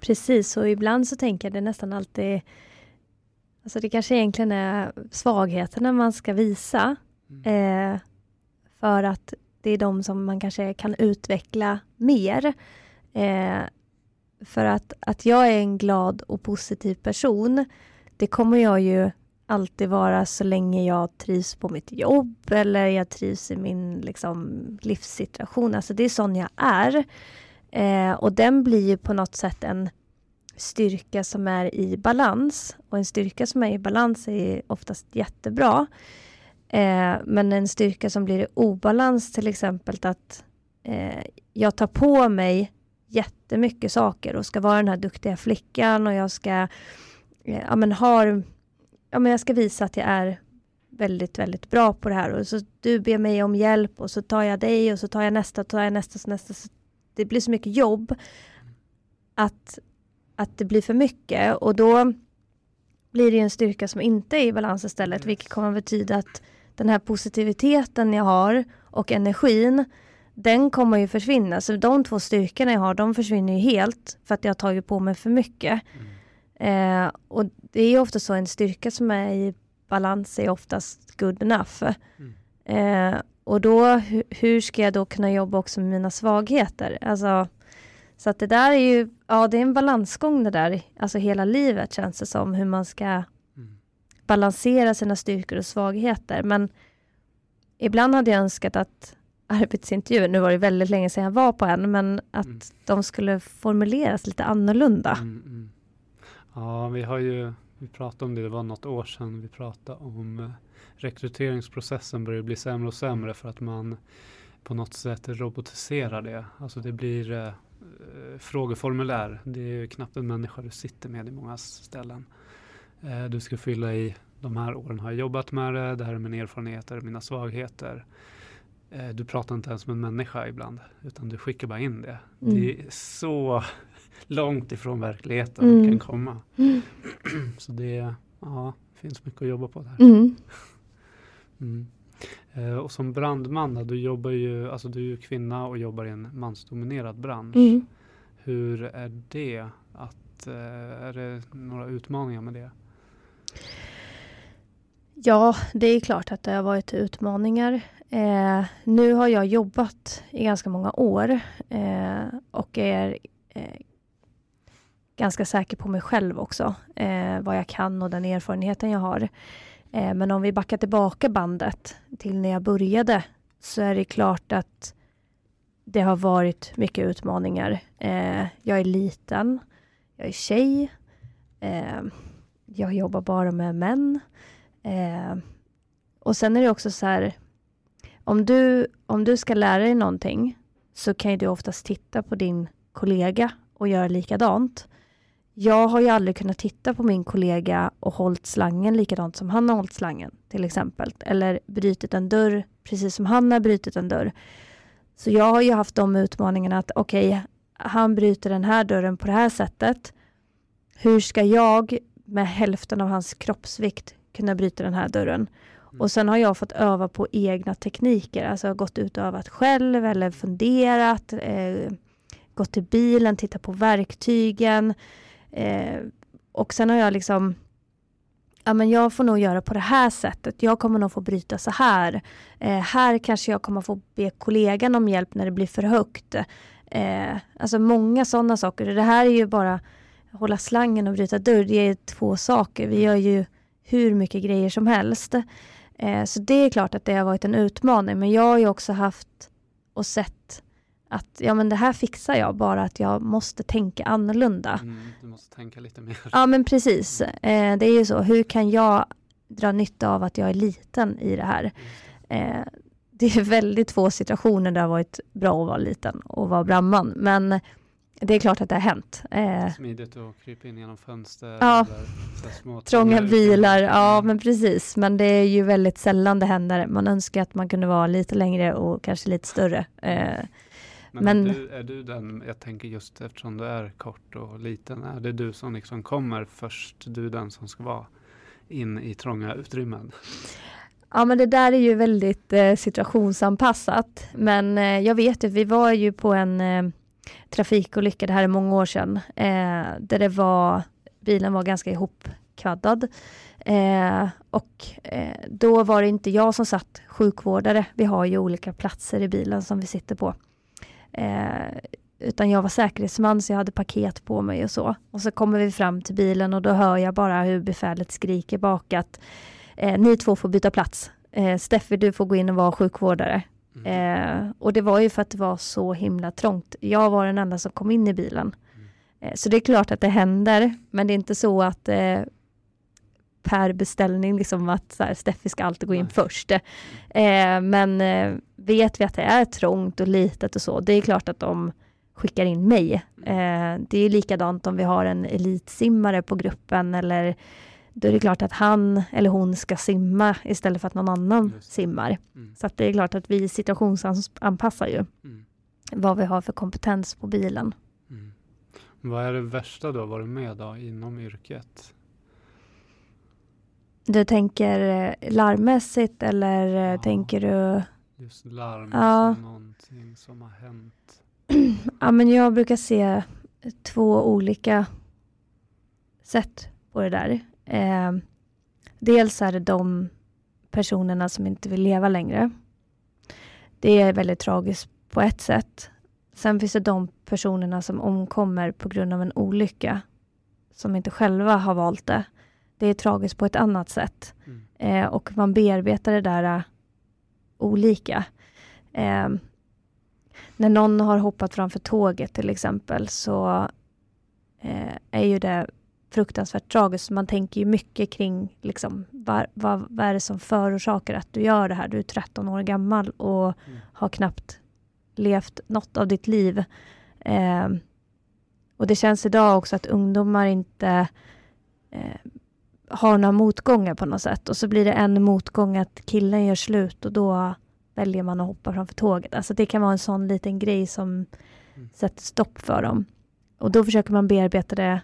S2: precis. Och ibland så tänker jag det nästan alltid Alltså det kanske egentligen är svagheterna man ska visa.
S1: Mm.
S2: Eh, för att det är de som man kanske kan utveckla mer. Eh, för att, att jag är en glad och positiv person, det kommer jag ju alltid vara så länge jag trivs på mitt jobb eller jag trivs i min liksom, livssituation. Alltså det är sån jag är. Eh, och den blir ju på något sätt en styrka som är i balans. Och en styrka som är i balans är oftast jättebra. Eh, men en styrka som blir i obalans, till exempel att eh, jag tar på mig jättemycket saker och ska vara den här duktiga flickan och jag ska eh, ja, men har, ja, men jag ska visa att jag är väldigt, väldigt bra på det här. Och så du ber mig om hjälp och så tar jag dig och så tar jag nästa, tar jag nästa, så nästa. Så det blir så mycket jobb att, att det blir för mycket och då blir det en styrka som inte är i balans istället, vilket kommer att betyda att den här positiviteten jag har och energin, den kommer ju försvinna. Så de två styrkorna jag har, de försvinner ju helt för att jag har tagit på mig för mycket.
S1: Mm.
S2: Eh, och det är ju ofta så en styrka som är i balans är oftast good enough.
S1: Mm.
S2: Eh, och då, hu- hur ska jag då kunna jobba också med mina svagheter? Alltså, så att det där är ju, ja det är en balansgång det där, alltså hela livet känns det som, hur man ska
S1: Mm.
S2: balansera sina styrkor och svagheter. Men ibland hade jag önskat att arbetsintervjuer, nu var det väldigt länge sedan jag var på en, men att
S1: Mm.
S2: de skulle formuleras lite annorlunda.
S1: Mm, mm. Ja, vi har ju, vi pratade om det, det var något år sedan, vi pratade om eh, rekryteringsprocessen börjar bli sämre och sämre för att man på något sätt robotiserar det. Alltså det blir eh, eh, frågeformulär. Det är ju knappt en människa du sitter med i många ställen. Eh, du ska fylla i de här åren har jag jobbat med det, det här är mina erfarenheter, mina svagheter. Eh, du pratar inte ens med en människa ibland, utan du skickar bara in det.
S2: Mm.
S1: Det är så långt ifrån verkligheten
S2: Mm.
S1: kan komma.
S2: Mm.
S1: Så det ja, finns mycket att jobba på där.
S2: Mm.
S1: Mm. Eh, och som brandman, du jobbar ju, alltså du är ju kvinna och jobbar i en mansdominerad bransch.
S2: Mm.
S1: Hur är det? Att, eh, är det några utmaningar med det?
S2: Ja, det är klart att det har varit utmaningar. Eh, nu har jag jobbat i ganska många år eh, och är eh, ganska säker på mig själv också, eh, vad jag kan och den erfarenheten jag har. Eh, men om vi backar tillbaka bandet till när jag började så är det klart att det har varit mycket utmaningar. Eh, jag är liten, jag är tjej, eh, jag jobbar bara med män. Eh, och sen är det också så här, om du, om du ska lära dig någonting så kan du oftast titta på din kollega och göra likadant. Jag har ju aldrig kunnat titta på min kollega och hållit slangen likadant som han har hållit slangen, till exempel. Eller brutit en dörr precis som han har brutit en dörr. Så jag har ju haft de utmaningarna att okej, okay, han bryter den här dörren på det här sättet. Hur ska jag med hälften av hans kroppsvikt kunna bryta den här dörren. Mm. Och sen har jag fått öva på egna tekniker, alltså gått ut och övat själv eller funderat, eh, gått till bilen, tittat på verktygen. Eh, och sen har jag liksom ja, men jag får nog göra på det här sättet. Jag kommer nog få bryta så här. Eh, här kanske jag kommer få be kollegan om hjälp när det blir för högt. Eh, alltså många sådana saker. Det här är ju bara hålla slangen och bryta dörr. Det är två saker. Vi gör ju hur mycket grejer som helst. Eh, så det är klart att det har varit en utmaning, men jag har ju också haft och sett att ja, men det här fixar jag, bara att jag måste tänka annorlunda.
S1: Mm, du måste tänka lite mer.
S2: Ja, men precis. Eh, det är ju så. Hur kan jag dra nytta av att jag är liten i det här? Eh, det är väldigt få situationer där det har varit bra att vara liten och vara brandman, men det är klart att det har hänt.
S1: Eh, Smidigt att krypa in genom fönster.
S2: Ja, små trånga bilar. Ja, mm. men precis. Men det är ju väldigt sällan det händer. Man önskar att man kunde vara lite längre och kanske lite större. Eh,
S1: men, men är, du, är, du, den, jag tänker just eftersom du är kort och liten, är det du som liksom kommer först? Du är den som ska vara in i trånga utrymmen?
S2: Ja, men det där är ju väldigt eh, situationsanpassat. Men eh, jag vet ju, vi var ju på en eh, trafikolycka, det här är många år sedan, eh, där det var, bilen var ganska ihopkvaddad. Eh, och eh, då var det inte jag som satt sjukvårdare, vi har ju olika platser i bilen som vi sitter på. Eh, utan jag var säkerhetsman så jag hade paket på mig och så. Och så kommer vi fram till bilen och då hör jag bara hur befälet skriker bak att eh, ni två får byta plats. Eh, Steffi, du får gå in och vara sjukvårdare. Mm. Eh, och det var ju för att det var så himla trångt. Jag var den enda som kom in i bilen. Mm. Eh, så det är klart att det händer, men det är inte så att eh, per beställning, liksom att så här, Steffi ska alltid gå in Nej. först. Eh, men eh, vet vi att det är trångt och litet och så, det är klart att de skickar in mig. Mm. Eh, det är likadant om vi har en elitsimmare på gruppen eller då är det klart att han eller hon ska simma istället för att någon annan simmar. Mm. Så det är klart att vi situationsanpassar ju mm. vad vi har för kompetens på bilen. Mm.
S1: Vad är det värsta du har varit med då inom yrket?
S2: Du tänker eh, larmmässigt eller eh, ja. tänker du?
S1: Just larm, ja. någonting som har hänt.
S2: ja, men jag brukar se två olika sätt på det där. Eh, dels är det de personerna som inte vill leva längre. Det är väldigt tragiskt på ett sätt. Sen finns det de personerna som omkommer på grund av en olycka, som inte själva har valt det. Det är tragiskt på ett annat sätt. Mm. Eh, och man bearbetar det där olika. Eh, när någon har hoppat framför tåget till exempel, så eh, är ju det fruktansvärt tragiskt. Man tänker ju mycket kring liksom, vad, vad, vad är det som förorsakar att du gör det här. Du är 13 år gammal och mm. har knappt levt något av ditt liv. Eh, och det känns idag också att ungdomar inte eh, har några motgångar på något sätt. Och så blir det en motgång att killen gör slut och då väljer man att hoppa framför tåget. Alltså det kan vara en sån liten grej som mm. sätter stopp för dem. Och då försöker man bearbeta det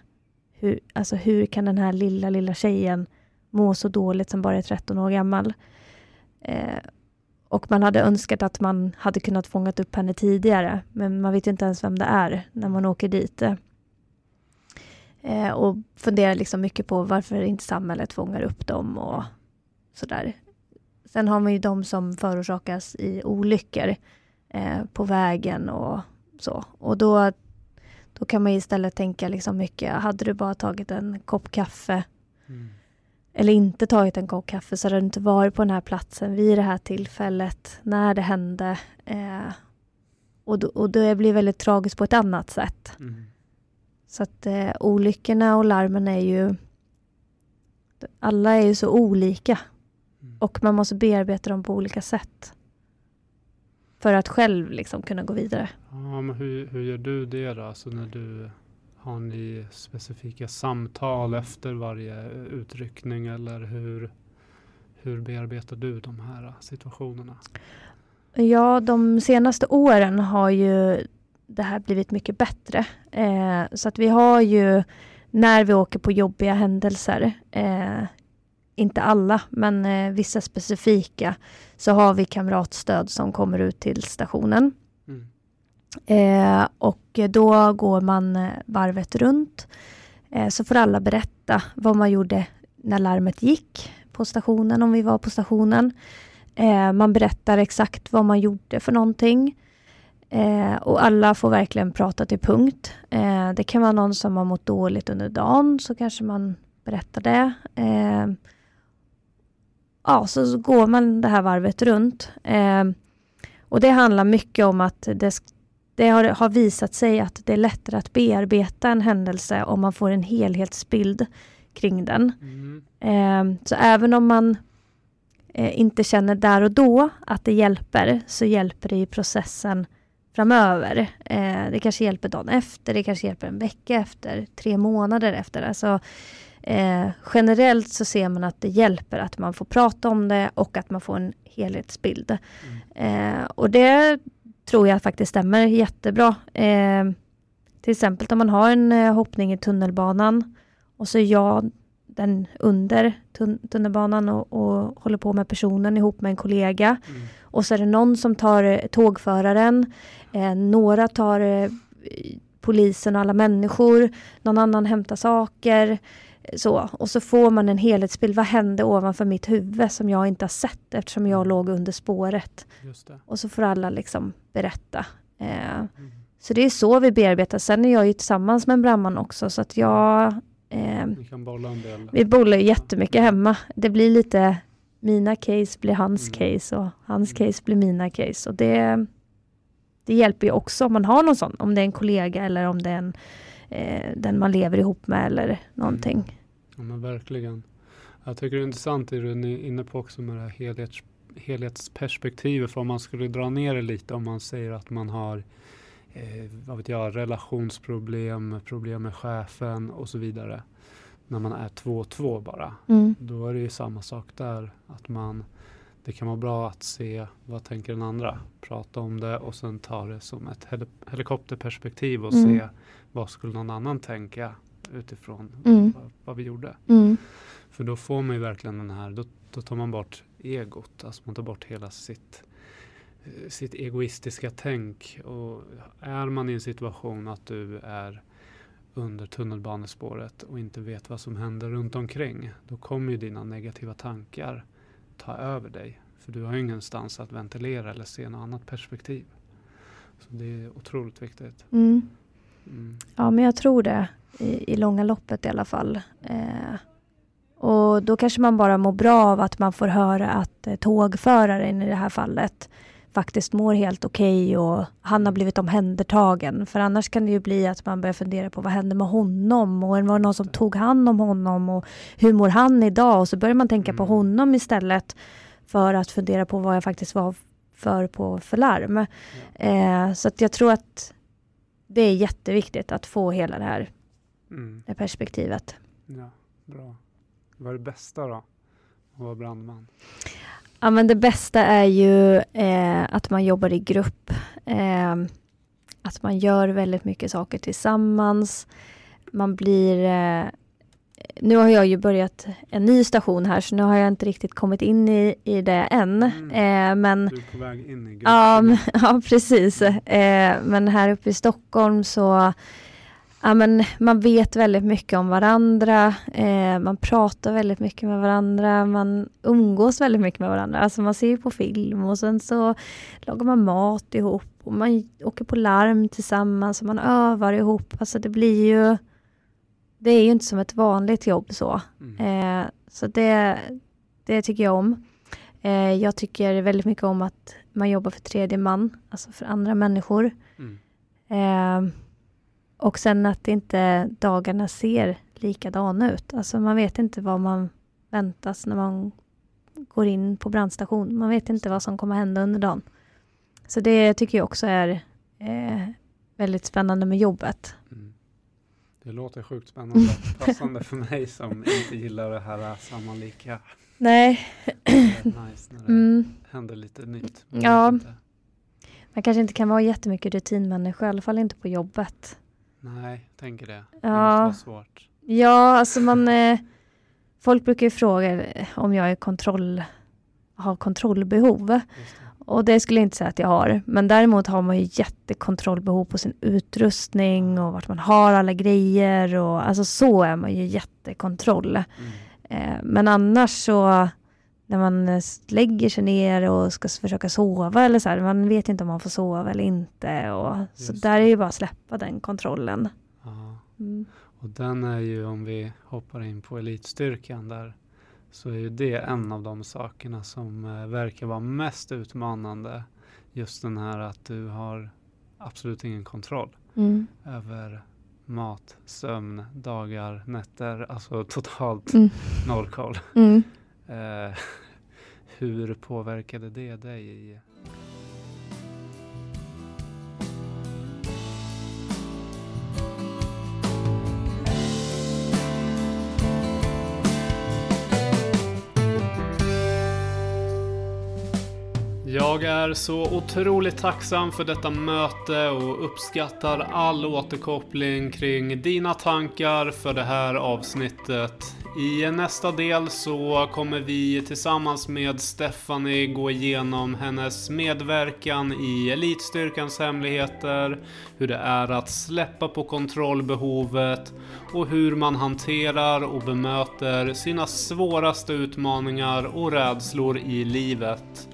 S2: hur, alltså hur kan den här lilla, lilla tjejen må så dåligt som bara är 13 år gammal? Eh, och man hade önskat att man hade kunnat fångat upp henne tidigare, men man vet inte ens vem det är när man åker dit. Eh, och funderar liksom mycket på varför inte samhället fångar upp dem och sådär. Sen har man ju de som förorsakas i olyckor eh, på vägen och så. Och då, då kan man istället tänka liksom mycket, hade du bara tagit en kopp kaffe mm. eller inte tagit en kopp kaffe så hade du inte varit på den här platsen vid det här tillfället, när det hände. Eh, och, då, och det blir väldigt tragiskt på ett annat sätt. Mm. Så att eh, olyckorna och larmen är ju... Alla är ju så olika. Mm. Och man måste bearbeta dem på olika sätt. För att själv liksom kunna gå vidare.
S1: Ja, men hur, hur gör du det då? Alltså när du har ni specifika samtal efter varje utryckning eller hur, hur bearbetar du de här situationerna?
S2: Ja, de senaste åren har ju det här blivit mycket bättre. Eh, så att vi har ju, när vi åker på jobbiga händelser, eh, inte alla, men eh, vissa specifika, så har vi kamratstöd som kommer ut till stationen. Mm. Eh, och då går man eh, varvet runt. Eh, så får alla berätta vad man gjorde när larmet gick på stationen, om vi var på stationen. man berättar exakt vad man gjorde för någonting. Eh, och alla får verkligen prata till punkt. Eh, det kan vara någon som har mått dåligt under dagen, så kanske man berättar det. Eh, ja, så går man det här varvet runt. Eh, och det handlar mycket om att det, det har, har, visat sig att det är lättare att bearbeta en händelse om man får en helhetsbild kring den. Mm. Eh, så även om man eh, inte känner där och då att det hjälper, så hjälper det i processen framöver. Eh, det kanske hjälper dagen efter, det kanske hjälper en vecka efter, tre månader efter. Alltså, eh, generellt så ser man att det hjälper att man får prata om det och att man får en helhetsbild. Mm. Eh, och det tror jag faktiskt stämmer jättebra. Eh, till exempel om man har en eh, hoppning i tunnelbanan och så är jag den under tun tunnelbanan och, och, håller på med personen ihop med en kollega. Mm. Och så är det någon som tar eh, tågföraren, eh, några tar eh, polisen och alla människor, någon annan hämtar saker. Så, och så får man en helhetsbild. Vad hände ovanför mitt huvud som jag inte har sett eftersom jag mm. låg under spåret? Och så får alla liksom berätta. Eh, mm. Så det är så vi bearbetar. Sen är jag ju tillsammans med en brandman också så att jag
S1: Eh, vi
S2: bollar jättemycket hemma. Det blir lite mina case blir hans mm. case och hans mm. case blir mina case. Och det, det hjälper ju också om man har någon sån, om det är en kollega eller om det är en, eh, den man lever ihop med eller någonting. Mm.
S1: Ja men verkligen. Jag tycker det är intressant det du är inne på också med det här helhets, helhetsperspektivet. För om man skulle dra ner det lite om man säger att man har eh, vad vet jag, relationsproblem, problem med chefen och så vidare. När man är två och två bara. Mm. Då är det ju samma sak där. Att man, det kan vara bra att se vad tänker den andra. Prata om det och sen ta det som ett hel helikopterperspektiv och mm. se vad skulle någon annan tänka utifrån mm. vad, vad, vi gjorde. Mm. För då får man ju verkligen den här, då, då tar man bort egot. Alltså man tar bort hela sitt sitt egoistiska tänk. Och är man i en situation att du är under tunnelbanespåret och inte vet vad som händer runt omkring, då kommer ju dina negativa tankar ta över dig. För du har ju ingenstans att ventilera eller se något annat perspektiv. Så det är otroligt viktigt.
S2: Mm. Mm. Ja, men jag tror det i, i långa loppet i alla fall. Eh, och då kanske man bara mår bra av att man får höra att eh, tågföraren i det här fallet faktiskt mår helt okej okay och han har blivit omhändertagen. För annars kan det ju bli att man börjar fundera på vad hände med honom och var det någon som tog hand om honom och hur mår han idag? Och så börjar man tänka mm. på honom istället för att fundera på vad jag faktiskt var för på för larm. Ja. Eh, så att jag tror att det är jätteviktigt att få hela det här mm. perspektivet.
S1: Ja, bra. Vad är det bästa då? Att vara brandman?
S2: Ja, men det bästa är ju eh, att man jobbar i grupp. Eh, att man gör väldigt mycket saker tillsammans. Man blir... Eh, nu har jag ju börjat en ny station här så nu har jag inte riktigt kommit in i, i det än.
S1: Mm.
S2: Eh, men
S1: Du är på väg in i
S2: Ja,
S1: gruppen.
S2: men, ja precis. Eh, men här uppe i Stockholm så ja, men man vet väldigt mycket om varandra. Eh, man pratar väldigt mycket med varandra. Man umgås väldigt mycket med varandra. Alltså man ser ju på film och sen så lagar man mat ihop och man åker på larm tillsammans och man övar ihop. Alltså det blir ju det är ju inte som ett vanligt jobb så.
S1: Mm.
S2: Eh, så det, det tycker jag om. Eh, jag tycker väldigt mycket om att man jobbar för tredje man, alltså för andra människor.
S1: Mm.
S2: Och sen att inte dagarna ser likadana ut. Alltså man vet inte vad man väntas när man går in på brandstation. Man vet inte vad som kommer hända under dagen. Så det tycker jag också är eh, väldigt spännande med jobbet.
S1: Mm. Det låter sjukt spännande. Passande för mig som inte gillar det här sammanlika.
S2: Nej,
S1: Det är nice när det
S2: mm.
S1: händer lite nytt. Man
S2: Ja. man kanske inte kan vara jättemycket rutinmänniska, i alla fall inte på jobbet.
S1: Nej, jag tänker det. Det
S2: Ja.
S1: måste vara svårt.
S2: Ja, alltså man... Eh, folk brukar ju fråga eh, om jag är kontroll, har kontrollbehov.
S1: Det.
S2: Och det skulle jag inte säga att jag har. Men däremot har man ju jättekontrollbehov på sin utrustning och vart man har alla grejer. Och, alltså så är man ju jättekontroll.
S1: Mm.
S2: Eh, men annars så när man eh, lägger sig ner och ska försöka sova eller så här, man vet inte om man får sova eller inte. Och, så där är ju bara att släppa den kontrollen.
S1: Ja.
S2: Mm.
S1: Och den är ju, om vi hoppar in på elitstyrkan där, så är ju det en av de sakerna som eh, verkar vara mest utmanande. Just den här att du har absolut ingen kontroll
S2: Mm.
S1: över mat, sömn, dagar, nätter, alltså totalt
S2: Mm.
S1: noll koll.
S2: Mm.
S1: Eh, hur påverkade det dig? Jag är så otroligt tacksam för detta möte och uppskattar all återkoppling kring dina tankar för det här avsnittet. I nästa del så kommer vi tillsammans med Stephanie gå igenom hennes medverkan i Elitstyrkans hemligheter, hur det är att släppa på kontrollbehovet och hur man hanterar och bemöter sina svåraste utmaningar och rädslor i livet.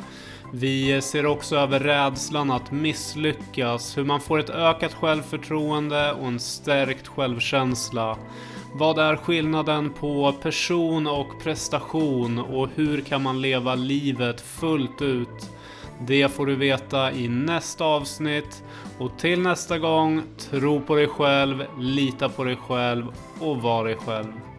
S1: Vi ser också över rädslan att misslyckas, hur man får ett ökat självförtroende och en stärkt självkänsla. Vad är skillnaden på person och prestation och hur kan man leva livet fullt ut? Det får du veta i nästa avsnitt och till nästa gång, tro på dig själv, lita på dig själv och var dig själv.